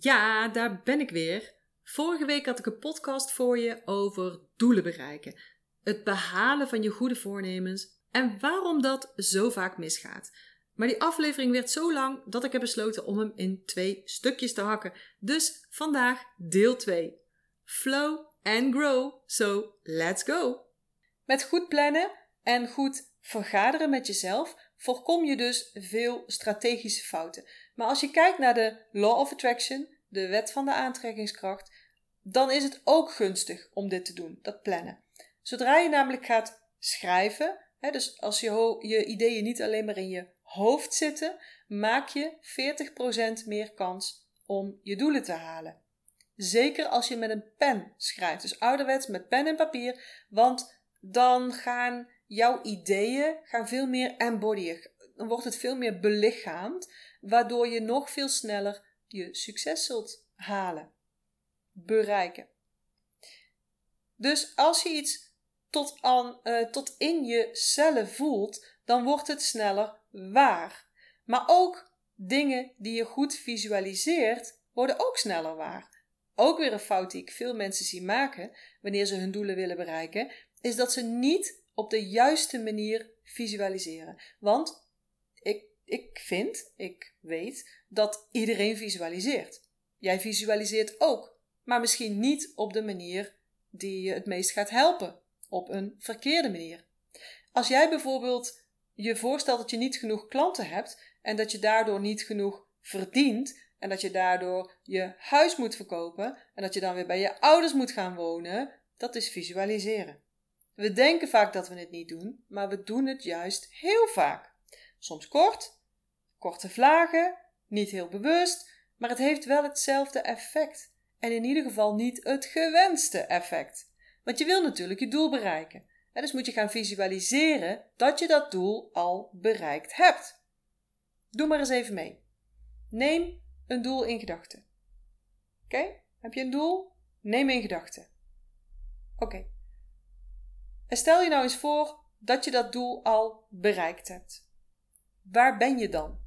Ja, daar ben ik weer. Vorige week had ik een podcast voor je over doelen bereiken. Het behalen van je goede voornemens en waarom dat zo vaak misgaat. Maar die aflevering werd zo lang dat ik heb besloten om hem in twee stukjes te hakken. Dus vandaag deel 2. Flow and grow. So let's go. Met goed plannen en goed vergaderen met jezelf voorkom je dus veel strategische fouten. Maar als je kijkt naar de Law of Attraction, de wet van de aantrekkingskracht, dan is het ook gunstig om dit te doen, dat plannen. Zodra je namelijk gaat schrijven, hè, dus als je, je ideeën niet alleen maar in je hoofd zitten, maak je 40% meer kans om je doelen te halen. Zeker als je met een pen schrijft, dus ouderwets met pen en papier, want dan gaan jouw ideeën gaan veel meer embodyen. Dan wordt het veel meer belichaamd, waardoor je nog veel sneller je succes zult halen, bereiken. Dus als je iets tot, aan, uh, tot in je cellen voelt, dan wordt het sneller waar. Maar ook dingen die je goed visualiseert, worden ook sneller waar. Ook weer een fout die ik veel mensen zie maken wanneer ze hun doelen willen bereiken, is dat ze niet op de juiste manier visualiseren. Want ik, ik vind, ik weet, dat iedereen visualiseert. Jij visualiseert ook, maar misschien niet op de manier die je het meest gaat helpen, op een verkeerde manier. Als jij bijvoorbeeld je voorstelt dat je niet genoeg klanten hebt en dat je daardoor niet genoeg verdient en dat je daardoor je huis moet verkopen en dat je dan weer bij je ouders moet gaan wonen, dat is visualiseren. We denken vaak dat we het niet doen, maar we doen het juist heel vaak. Soms kort, korte vlagen, niet heel bewust, maar het heeft wel hetzelfde effect. En in ieder geval niet het gewenste effect. Want je wil natuurlijk je doel bereiken. En dus moet je gaan visualiseren dat je dat doel al bereikt hebt. Doe maar eens even mee. Neem een doel in gedachten. Oké? Heb je een doel? Neem in gedachten. Oké. En stel je nou eens voor dat je dat doel al bereikt hebt. Waar ben je dan?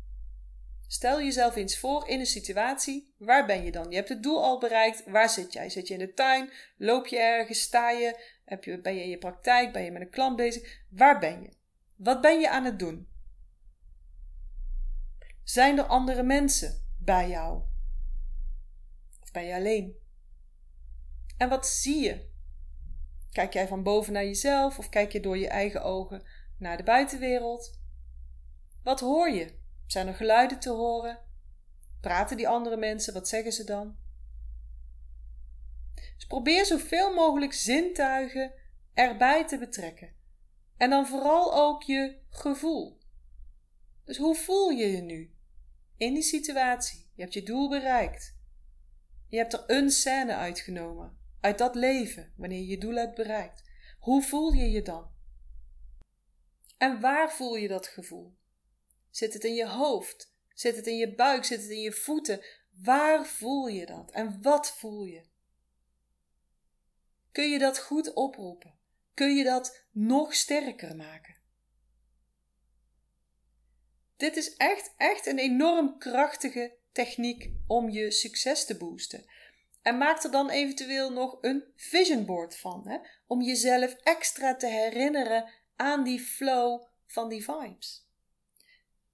Stel jezelf eens voor in een situatie. Waar ben je dan? Je hebt het doel al bereikt. Waar zit jij? Zit je in de tuin? Loop je ergens? Sta je? Heb je ben je in je praktijk? Ben je met een klant bezig? Waar ben je? Wat ben je aan het doen? Zijn er andere mensen bij jou? Of ben je alleen? En wat zie je? Kijk jij van boven naar jezelf of kijk je door je eigen ogen naar de buitenwereld? Wat hoor je? Zijn er geluiden te horen? Praten die andere mensen? Wat zeggen ze dan? Dus probeer zoveel mogelijk zintuigen erbij te betrekken. En dan vooral ook je gevoel. Dus hoe voel je je nu in die situatie? Je hebt je doel bereikt. Je hebt er een scène uitgenomen uit dat leven wanneer je je doel hebt bereikt. Hoe voel je je dan? En waar voel je dat gevoel? Zit het in je hoofd? Zit het in je buik? Zit het in je voeten? Waar voel je dat? En wat voel je? Kun je dat goed oproepen? Kun je dat nog sterker maken? Dit is echt, echt een enorm krachtige techniek om je succes te boosten. En maak er dan eventueel nog een vision board van, hè? om jezelf extra te herinneren aan die flow van die vibes.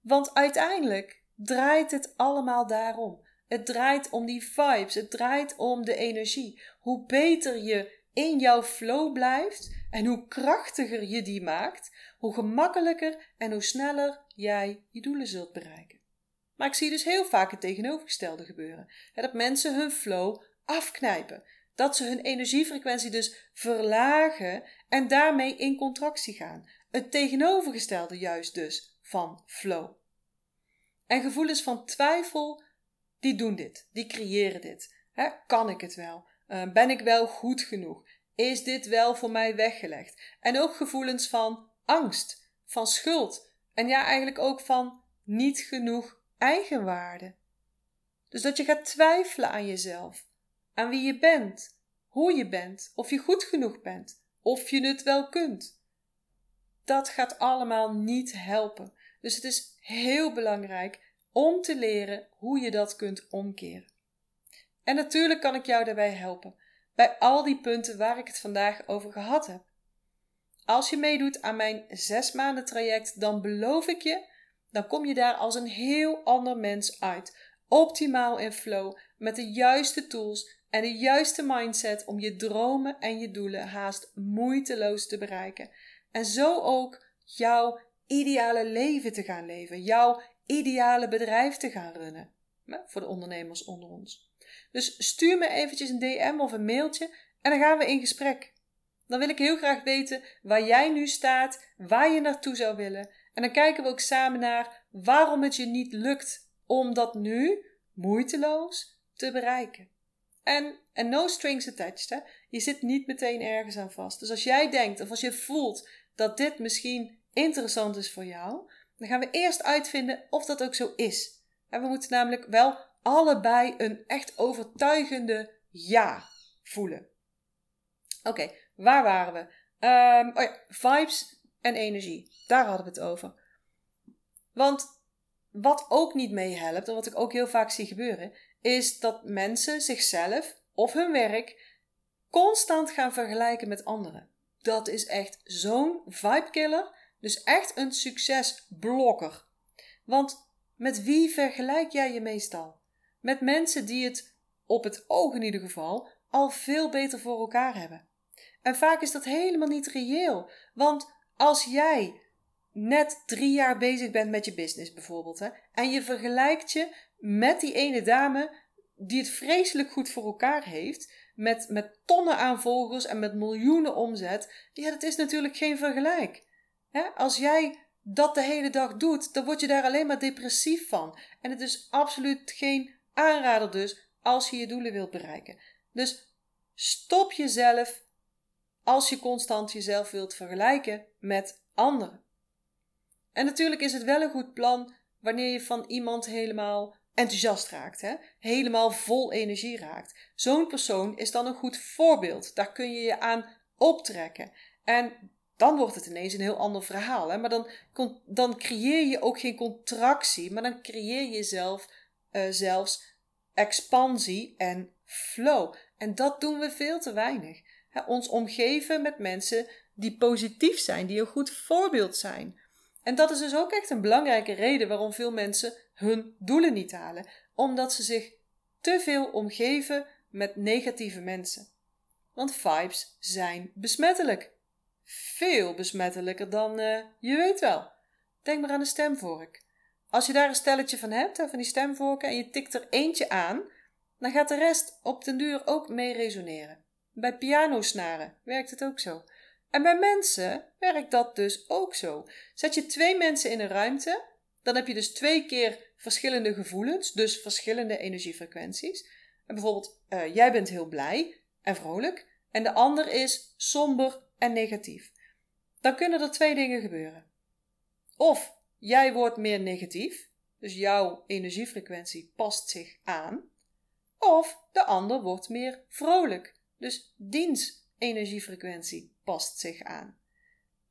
Want uiteindelijk draait het allemaal daarom. Het draait om die vibes, het draait om de energie. Hoe beter je in jouw flow blijft en hoe krachtiger je die maakt, hoe gemakkelijker en hoe sneller jij je doelen zult bereiken. Maar ik zie dus heel vaak het tegenovergestelde gebeuren: dat mensen hun flow afknijpen. Dat ze hun energiefrequentie dus verlagen en daarmee in contractie gaan. Het tegenovergestelde juist dus van flow. En gevoelens van twijfel, die doen dit, die creëren dit. kan ik het wel? Uh, ben ik wel goed genoeg? Is dit wel voor mij weggelegd? En ook gevoelens van angst, van schuld en ja, eigenlijk ook van niet genoeg eigenwaarde. Dus dat je gaat twijfelen aan jezelf aan wie je bent, hoe je bent, of je goed genoeg bent, of je het wel kunt. Dat gaat allemaal niet helpen. Dus het is heel belangrijk om te leren hoe je dat kunt omkeren. En natuurlijk kan ik jou daarbij helpen, bij al die punten waar ik het vandaag over gehad heb. Als je meedoet aan mijn zes maanden traject, dan beloof ik je, dan kom je daar als een heel ander mens uit. Optimaal in flow, met de juiste tools en de juiste mindset om je dromen en je doelen haast moeiteloos te bereiken. En zo ook jouw ideale leven te gaan leven, jouw ideale bedrijf te gaan runnen. Voor de ondernemers onder ons. Dus stuur me eventjes een DM of een mailtje en dan gaan we in gesprek. Dan wil ik heel graag weten waar jij nu staat, waar je naartoe zou willen. En dan kijken we ook samen naar waarom het je niet lukt om dat nu moeiteloos te bereiken. En, en no strings attached, hè? je zit niet meteen ergens aan vast. Dus als jij denkt of als je voelt dat dit misschien interessant is voor jou, dan gaan we eerst uitvinden of dat ook zo is. En we moeten namelijk wel allebei een echt overtuigende ja voelen. Oké, waar waren we? Um, oh ja, vibes en energie. Daar hadden we het over. Want wat ook niet meehelpt, en wat ik ook heel vaak zie gebeuren, is dat mensen zichzelf of hun werk constant gaan vergelijken met anderen. Dat is echt zo'n vibekiller. Dus echt een succesblokker. Want met wie vergelijk jij je meestal? Met mensen die het, op het oog in ieder geval, al veel beter voor elkaar hebben. En vaak is dat helemaal niet reëel. Want als jij net drie jaar bezig bent met je business bijvoorbeeld, hè, en je vergelijkt je met die ene dame die het vreselijk goed voor elkaar heeft, met, met tonnen aan volgers en met miljoenen omzet, ja, dat is natuurlijk geen vergelijk. Hè? Als jij dat de hele dag doet, dan word je daar alleen maar depressief van. En het is absoluut geen aanrader dus als je je doelen wilt bereiken. Dus stop jezelf als je constant jezelf wilt vergelijken met anderen. En natuurlijk is het wel een goed plan wanneer je van iemand helemaal enthousiast raakt, hè? helemaal vol energie raakt. Zo'n persoon is dan een goed voorbeeld. Daar kun je je aan optrekken. En dan wordt het ineens een heel ander verhaal. Hè? Maar dan, dan creëer je ook geen contractie, maar dan creëer je uh, zelfs expansie en flow. En dat doen we veel te weinig. Hè? Ons omgeven met mensen die positief zijn, die een goed voorbeeld zijn. En dat is dus ook echt een belangrijke reden waarom veel mensen hun doelen niet halen, omdat ze zich te veel omgeven met negatieve mensen. Want vibes zijn besmettelijk. Veel besmettelijker dan uh, je weet wel. Denk maar aan de stemvork. Als je daar een stelletje van hebt, van die stemvorken, en je tikt er eentje aan, dan gaat de rest op den duur ook mee resoneren. Bij pianosnaren werkt het ook zo. En bij mensen werkt dat dus ook zo. Zet je twee mensen in een ruimte, dan heb je dus twee keer verschillende gevoelens, dus verschillende energiefrequenties. En bijvoorbeeld, uh, jij bent heel blij en vrolijk, en de ander is somber en negatief. Dan kunnen er twee dingen gebeuren. Of jij wordt meer negatief, dus jouw energiefrequentie past zich aan. Of de ander wordt meer vrolijk, dus diens energiefrequentie past zich aan.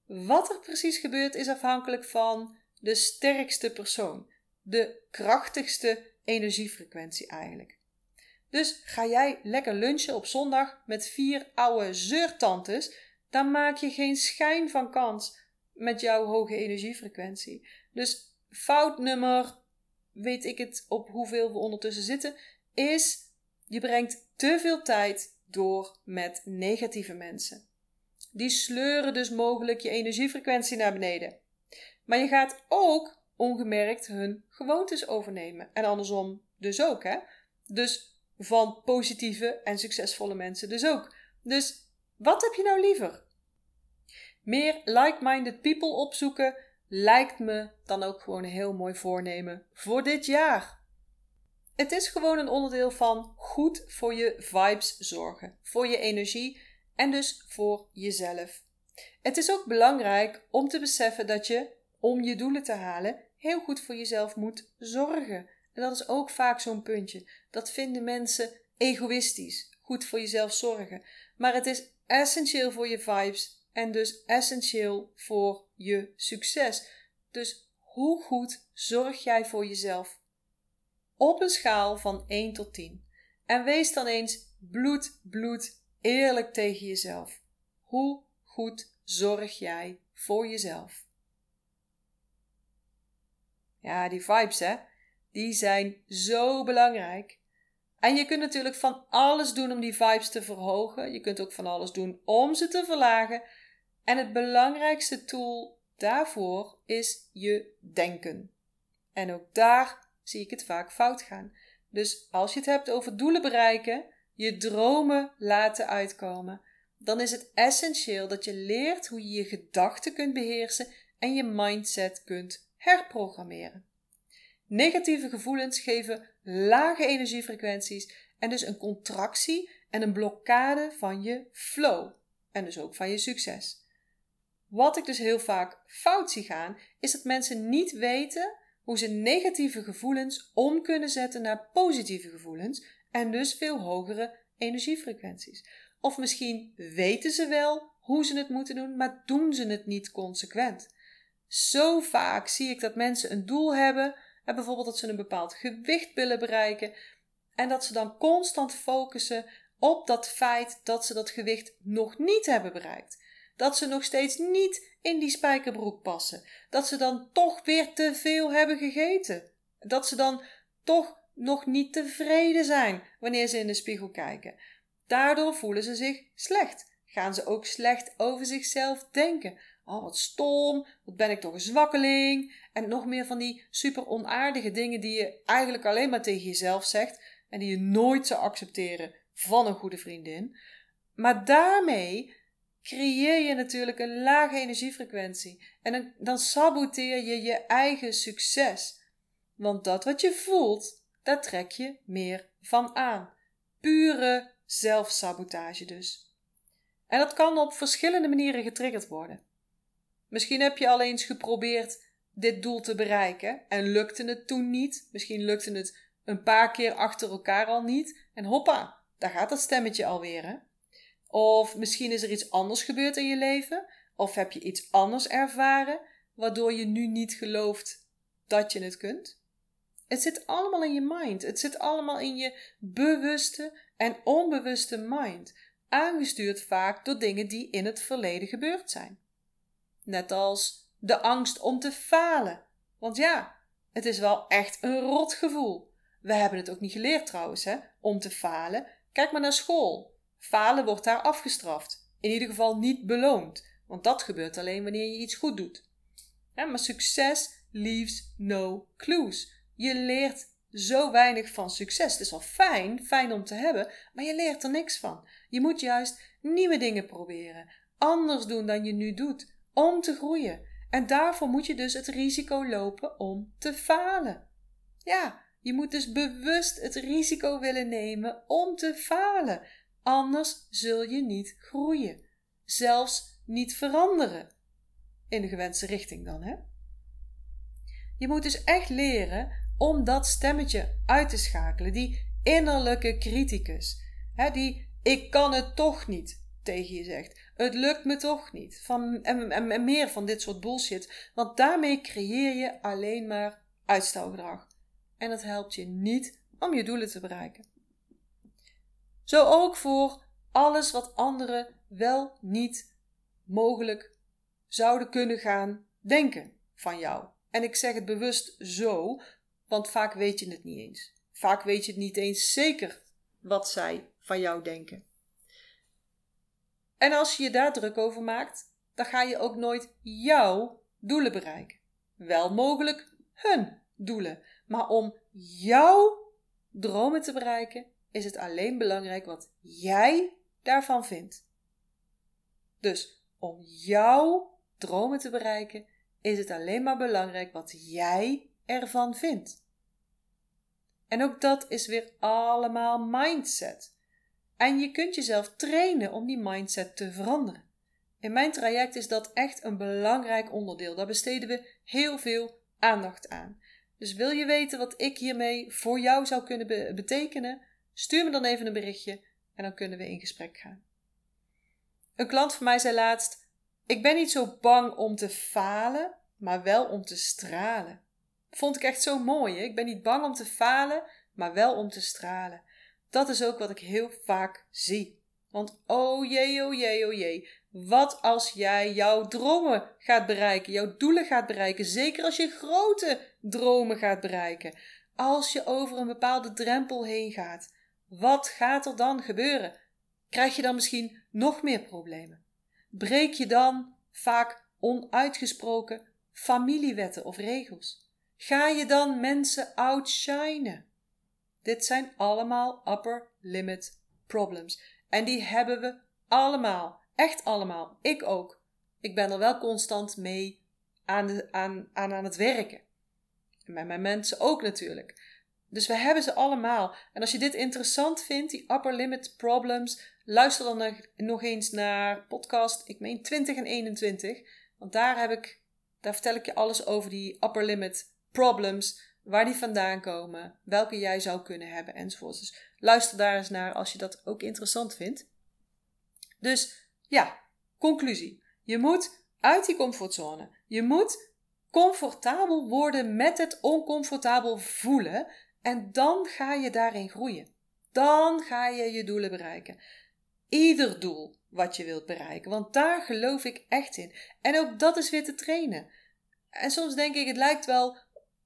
Wat er precies gebeurt is afhankelijk van de sterkste persoon, de krachtigste energiefrequentie eigenlijk. Dus ga jij lekker lunchen op zondag met vier oude zeurtantes, dan maak je geen schijn van kans met jouw hoge energiefrequentie. Dus fout nummer, weet ik het op hoeveel we ondertussen zitten, is je brengt te veel tijd door met negatieve mensen. Die sleuren dus mogelijk je energiefrequentie naar beneden. Maar je gaat ook ongemerkt hun gewoontes overnemen. En andersom dus ook, hè? Dus van positieve en succesvolle mensen dus ook. Dus wat heb je nou liever? Meer like-minded people opzoeken lijkt me dan ook gewoon een heel mooi voornemen voor dit jaar. Het is gewoon een onderdeel van goed voor je vibes zorgen, voor je energie en dus voor jezelf. Het is ook belangrijk om te beseffen dat je, om je doelen te halen, heel goed voor jezelf moet zorgen. En dat is ook vaak zo'n puntje. Dat vinden mensen egoïstisch. Goed voor jezelf zorgen. Maar het is essentieel voor je vibes en dus essentieel voor je succes. Dus hoe goed zorg jij voor jezelf? Op een schaal van 1 tot 10. En wees dan eens bloed, bloed eerlijk tegen jezelf. Hoe goed zorg jij voor jezelf? Ja, die vibes, hè? Die zijn zo belangrijk. En je kunt natuurlijk van alles doen om die vibes te verhogen. Je kunt ook van alles doen om ze te verlagen. En het belangrijkste tool daarvoor is je denken. En ook daar zie ik het vaak fout gaan. Dus als je het hebt over doelen bereiken, je dromen laten uitkomen, dan is het essentieel dat je leert hoe je je gedachten kunt beheersen en je mindset kunt herprogrammeren. Negatieve gevoelens geven lage energiefrequenties en dus een contractie en een blokkade van je flow en dus ook van je succes. Wat ik dus heel vaak fout zie gaan, is dat mensen niet weten hoe ze negatieve gevoelens om kunnen zetten naar positieve gevoelens en dus veel hogere energiefrequenties. Of misschien weten ze wel hoe ze het moeten doen, maar doen ze het niet consequent. Zo vaak zie ik dat mensen een doel hebben, en bijvoorbeeld dat ze een bepaald gewicht willen bereiken, en dat ze dan constant focussen op dat feit dat ze dat gewicht nog niet hebben bereikt. Dat ze nog steeds niet in die spijkerbroek passen. Dat ze dan toch weer te veel hebben gegeten. Dat ze dan toch nog niet tevreden zijn wanneer ze in de spiegel kijken. Daardoor voelen ze zich slecht. Gaan ze ook slecht over zichzelf denken. Oh, wat stom, wat ben ik toch een zwakkeling. En nog meer van die super onaardige dingen die je eigenlijk alleen maar tegen jezelf zegt en die je nooit zou accepteren van een goede vriendin. Maar daarmee creëer je natuurlijk een lage energiefrequentie. En dan, saboteer je je eigen succes. Want dat wat je voelt, daar trek je meer van aan. Pure zelfsabotage dus. En dat kan op verschillende manieren getriggerd worden. Misschien heb je al eens geprobeerd dit doel te bereiken en lukte het toen niet. Misschien lukte het een paar keer achter elkaar al niet. En hoppa, daar gaat dat stemmetje alweer. Hè? Of misschien is er iets anders gebeurd in je leven. Of heb je iets anders ervaren waardoor je nu niet gelooft dat je het kunt. Het zit allemaal in je mind. Het zit allemaal in je bewuste en onbewuste mind. Aangestuurd vaak door dingen die in het verleden gebeurd zijn. Net als de angst om te falen. Want ja, het is wel echt een rot gevoel. We hebben het ook niet geleerd trouwens, hè, om te falen. Kijk maar naar school. Falen wordt daar afgestraft. In ieder geval niet beloond, want dat gebeurt alleen wanneer je iets goed doet. maar succes leaves no clues. Je leert zo weinig van succes. Het is wel fijn, fijn om te hebben, maar je leert er niks van. Je moet juist nieuwe dingen proberen, anders doen dan je nu doet, om te groeien. En daarvoor moet je dus het risico lopen om te falen. Ja, je moet dus bewust het risico willen nemen om te falen. Anders zul je niet groeien, zelfs niet veranderen. In de gewenste richting dan, hè? Je moet dus echt leren om dat stemmetje uit te schakelen, die innerlijke criticus, hè, die ik kan het toch niet tegen je zegt. Het lukt me toch niet. Van, en, en, en meer van dit soort bullshit. Want daarmee creëer je alleen maar uitstelgedrag. En dat helpt je niet om je doelen te bereiken. Zo ook voor alles wat anderen wel niet mogelijk zouden kunnen gaan denken van jou. En ik zeg het bewust zo, want vaak weet je het niet eens. Vaak weet je het niet eens zeker wat zij van jou denken. En als je je daar druk over maakt, dan ga je ook nooit jouw doelen bereiken. Wel mogelijk hun doelen. Maar om jouw dromen te bereiken, is het alleen belangrijk wat jij daarvan vindt. Dus om jouw dromen te bereiken, is het alleen maar belangrijk wat jij ervan vindt. En ook dat is weer allemaal mindset. En je kunt jezelf trainen om die mindset te veranderen. In mijn traject is dat echt een belangrijk onderdeel. Daar besteden we heel veel aandacht aan. Dus wil je weten wat ik hiermee voor jou zou kunnen betekenen? Stuur me dan even een berichtje en dan kunnen we in gesprek gaan. Een klant van mij zei laatst: Ik ben niet zo bang om te falen, maar wel om te stralen. Vond ik echt zo mooi. Ik ben niet bang om te falen, maar wel om te stralen. Dat is ook wat ik heel vaak zie. Want oh jee, oh jee, oh jee. Wat als jij jouw dromen gaat bereiken, jouw doelen gaat bereiken, zeker als je grote dromen gaat bereiken. Als je over een bepaalde drempel heen gaat, wat gaat er dan gebeuren? Krijg je dan misschien nog meer problemen? Breek je dan vaak onuitgesproken familiewetten of regels? Ga je dan mensen outshinen? Dit zijn allemaal upper limit problems. En die hebben we allemaal. Echt allemaal. Ik ook. Ik ben er wel constant mee aan, aan, aan, aan het werken. En met mijn mensen ook natuurlijk. Dus we hebben ze allemaal. En als je dit interessant vindt, die upper limit problems, luister dan nog eens naar podcast, ik meen 20 en 21. Want daar heb ik, daar vertel ik je alles over die upper limit problems, waar die vandaan komen, welke jij zou kunnen hebben enzovoort. Dus luister daar eens naar als je dat ook interessant vindt. Dus ja, conclusie. Je moet uit die comfortzone. Je moet comfortabel worden met het oncomfortabel voelen en dan ga je daarin groeien. Dan ga je je doelen bereiken. Ieder doel wat je wilt bereiken, want daar geloof ik echt in. En ook dat is weer te trainen. En soms denk ik, het lijkt wel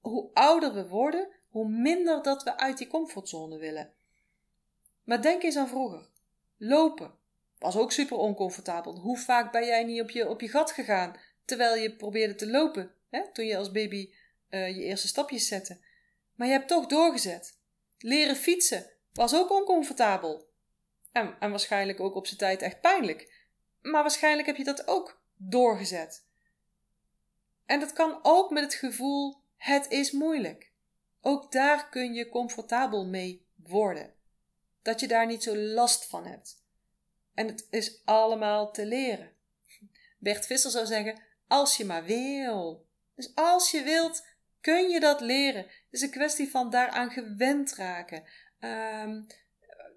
hoe ouder we worden, hoe minder dat we uit die comfortzone willen. Maar denk eens aan vroeger. Lopen was ook super oncomfortabel. Hoe vaak ben jij niet op je, op je gat gegaan terwijl je probeerde te lopen, hè? toen je als baby uh, je eerste stapjes zette? Maar je hebt toch doorgezet. Leren fietsen was ook oncomfortabel. En, en waarschijnlijk ook op zijn tijd echt pijnlijk. Maar waarschijnlijk heb je dat ook doorgezet. En dat kan ook met het gevoel: het is moeilijk. Ook daar kun je comfortabel mee worden. Dat je daar niet zo last van hebt. En het is allemaal te leren. Bert Visser zou zeggen: als je maar wil. Dus als je wilt, kun je dat leren. Het is een kwestie van daaraan gewend raken. Um,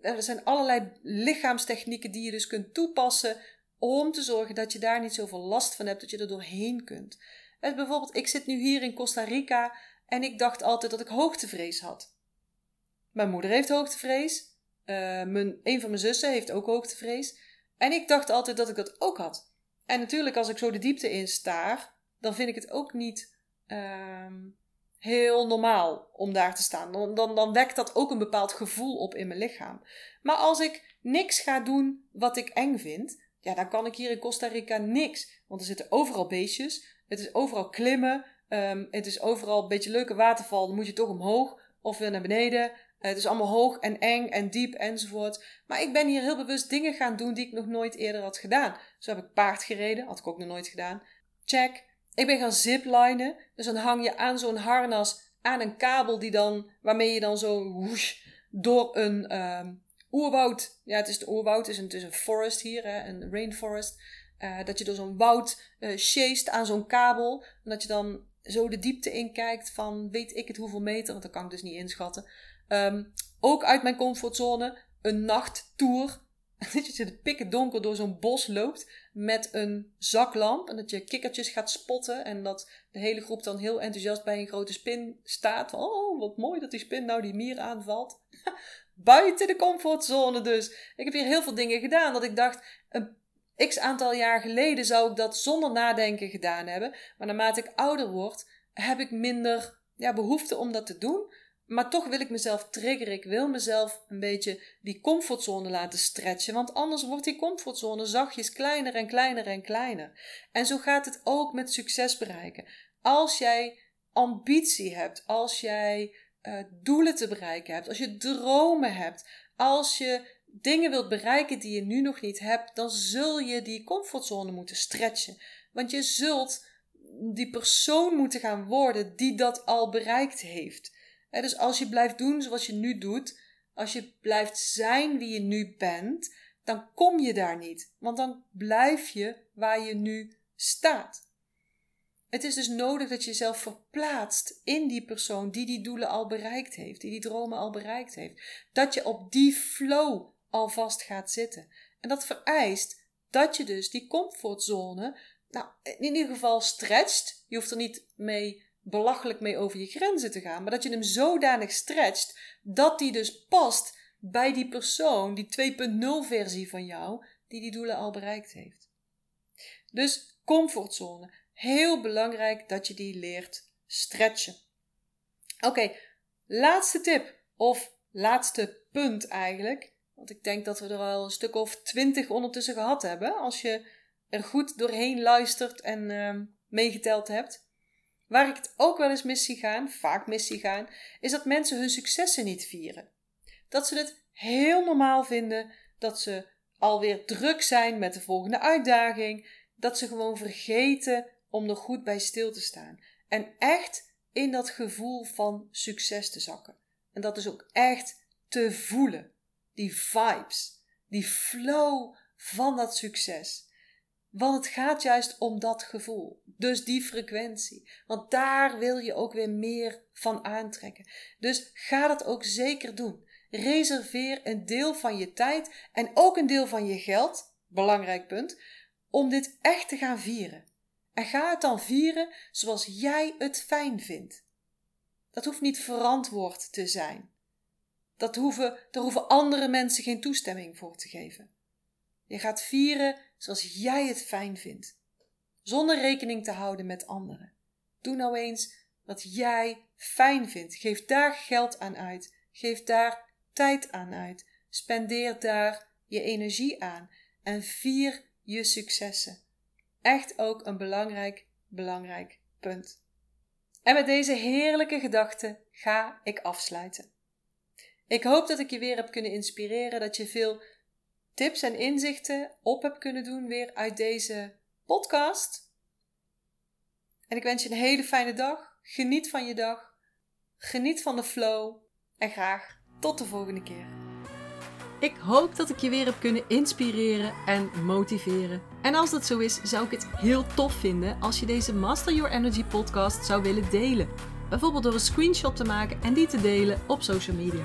er zijn allerlei lichaamstechnieken die je dus kunt toepassen om te zorgen dat je daar niet zoveel last van hebt, dat je er doorheen kunt. En bijvoorbeeld, ik zit nu hier in Costa Rica en ik dacht altijd dat ik hoogtevrees had. Mijn moeder heeft hoogtevrees. Uh, mijn, een van mijn zussen heeft ook hoogtevrees. En ik dacht altijd dat ik dat ook had. En natuurlijk, als ik zo de diepte in staar, dan vind ik het ook niet ehm, heel normaal om daar te staan. Dan, dan, dan wekt dat ook een bepaald gevoel op in mijn lichaam. Maar als ik niks ga doen wat ik eng vind, ja, dan kan ik hier in Costa Rica niks. Want er zitten overal beestjes, het is overal klimmen, um, het is overal een beetje leuke waterval, dan moet je toch omhoog of weer naar beneden. Het is allemaal hoog en eng en diep enzovoort. Maar ik ben hier heel bewust dingen gaan doen die ik nog nooit eerder had gedaan. Zo heb ik paard gereden, had ik ook nog nooit gedaan. Check. Ik ben gaan ziplinen. Dus dan hang je aan zo'n harnas aan een kabel die dan, waarmee je dan zo door een um, oerwoud. Ja, het is de oerwoud, het is een, het is een forest hier, hè, een rainforest. Uh, dat je door zo'n woud uh, chased aan zo'n kabel. En dat je dan zo de diepte in kijkt van weet ik het hoeveel meter, want dat kan ik dus niet inschatten. Um, ook uit mijn comfortzone, een nachttour dat je de pikken donker door zo'n bos loopt met een zaklamp. En dat je kikkertjes gaat spotten. En dat de hele groep dan heel enthousiast bij een grote spin staat. oh, wat mooi dat die spin nou die mier aanvalt. Buiten de comfortzone dus. Ik heb hier heel veel dingen gedaan. Dat ik dacht, een x aantal jaar geleden zou ik dat zonder nadenken gedaan hebben. Maar naarmate ik ouder word, heb ik minder ja, behoefte om dat te doen. Maar toch wil ik mezelf triggeren. Ik wil mezelf een beetje die comfortzone laten stretchen. Want anders wordt die comfortzone zachtjes kleiner en kleiner en kleiner. En zo gaat het ook met succes bereiken. Als jij ambitie hebt, als jij uh, doelen te bereiken hebt, als je dromen hebt, als je dingen wilt bereiken die je nu nog niet hebt, dan zul je die comfortzone moeten stretchen. Want je zult die persoon moeten gaan worden die dat al bereikt heeft dus als je blijft doen zoals je nu doet, als je blijft zijn wie je nu bent, dan kom je daar niet. Want dan blijf je waar je nu staat. Het is dus nodig dat je jezelf verplaatst in die persoon die die doelen al bereikt heeft, die die dromen al bereikt heeft. Dat je op die flow alvast gaat zitten. En dat vereist dat je dus die comfortzone, nou, in ieder geval stretcht. Je hoeft er niet mee belachelijk mee over je grenzen te gaan, maar dat je hem zodanig stretcht dat die dus past bij die persoon, die 2.0 versie van jou, die die doelen al bereikt heeft. Dus comfortzone. Heel belangrijk dat je die leert stretchen. Oké, laatste tip of laatste punt eigenlijk. Want ik denk dat we er al een stuk of twintig ondertussen gehad hebben. Als je er goed doorheen luistert en uh, meegeteld hebt. Waar ik het ook wel eens mis zie gaan, vaak mis zie gaan, is dat mensen hun successen niet vieren. Dat ze het heel normaal vinden dat ze alweer druk zijn met de volgende uitdaging, dat ze gewoon vergeten om er goed bij stil te staan. En echt in dat gevoel van succes te zakken. En dat is ook echt te voelen. Die vibes, die flow van dat succes. Want het gaat juist om dat gevoel. Dus die frequentie. Want daar wil je ook weer meer van aantrekken. Dus ga dat ook zeker doen. Reserveer een deel van je tijd en ook een deel van je geld, belangrijk punt, om dit echt te gaan vieren. En ga het dan vieren zoals jij het fijn vindt. Dat hoeft niet verantwoord te zijn. Dat hoeven, daar hoeven andere mensen geen toestemming voor te geven. Je gaat vieren zoals jij het fijn vindt, zonder rekening te houden met anderen. Doe nou eens wat jij fijn vindt. Geef daar geld aan uit. Geef daar tijd aan uit. Spendeer daar je energie aan en vier je successen. Echt ook een belangrijk, belangrijk punt. En met deze heerlijke gedachten ga ik afsluiten. Ik hoop dat ik je weer heb kunnen inspireren, dat je veel tips en inzichten op hebt kunnen doen weer uit deze podcast. En ik wens je een hele fijne dag. Geniet van je dag. Geniet van de flow. En graag tot de volgende keer. Ik hoop dat ik je weer heb kunnen inspireren en motiveren. En als dat zo is, zou ik het heel tof vinden als je deze Master Your Energy podcast zou willen delen. Bijvoorbeeld door een screenshot te maken en die te delen op social media.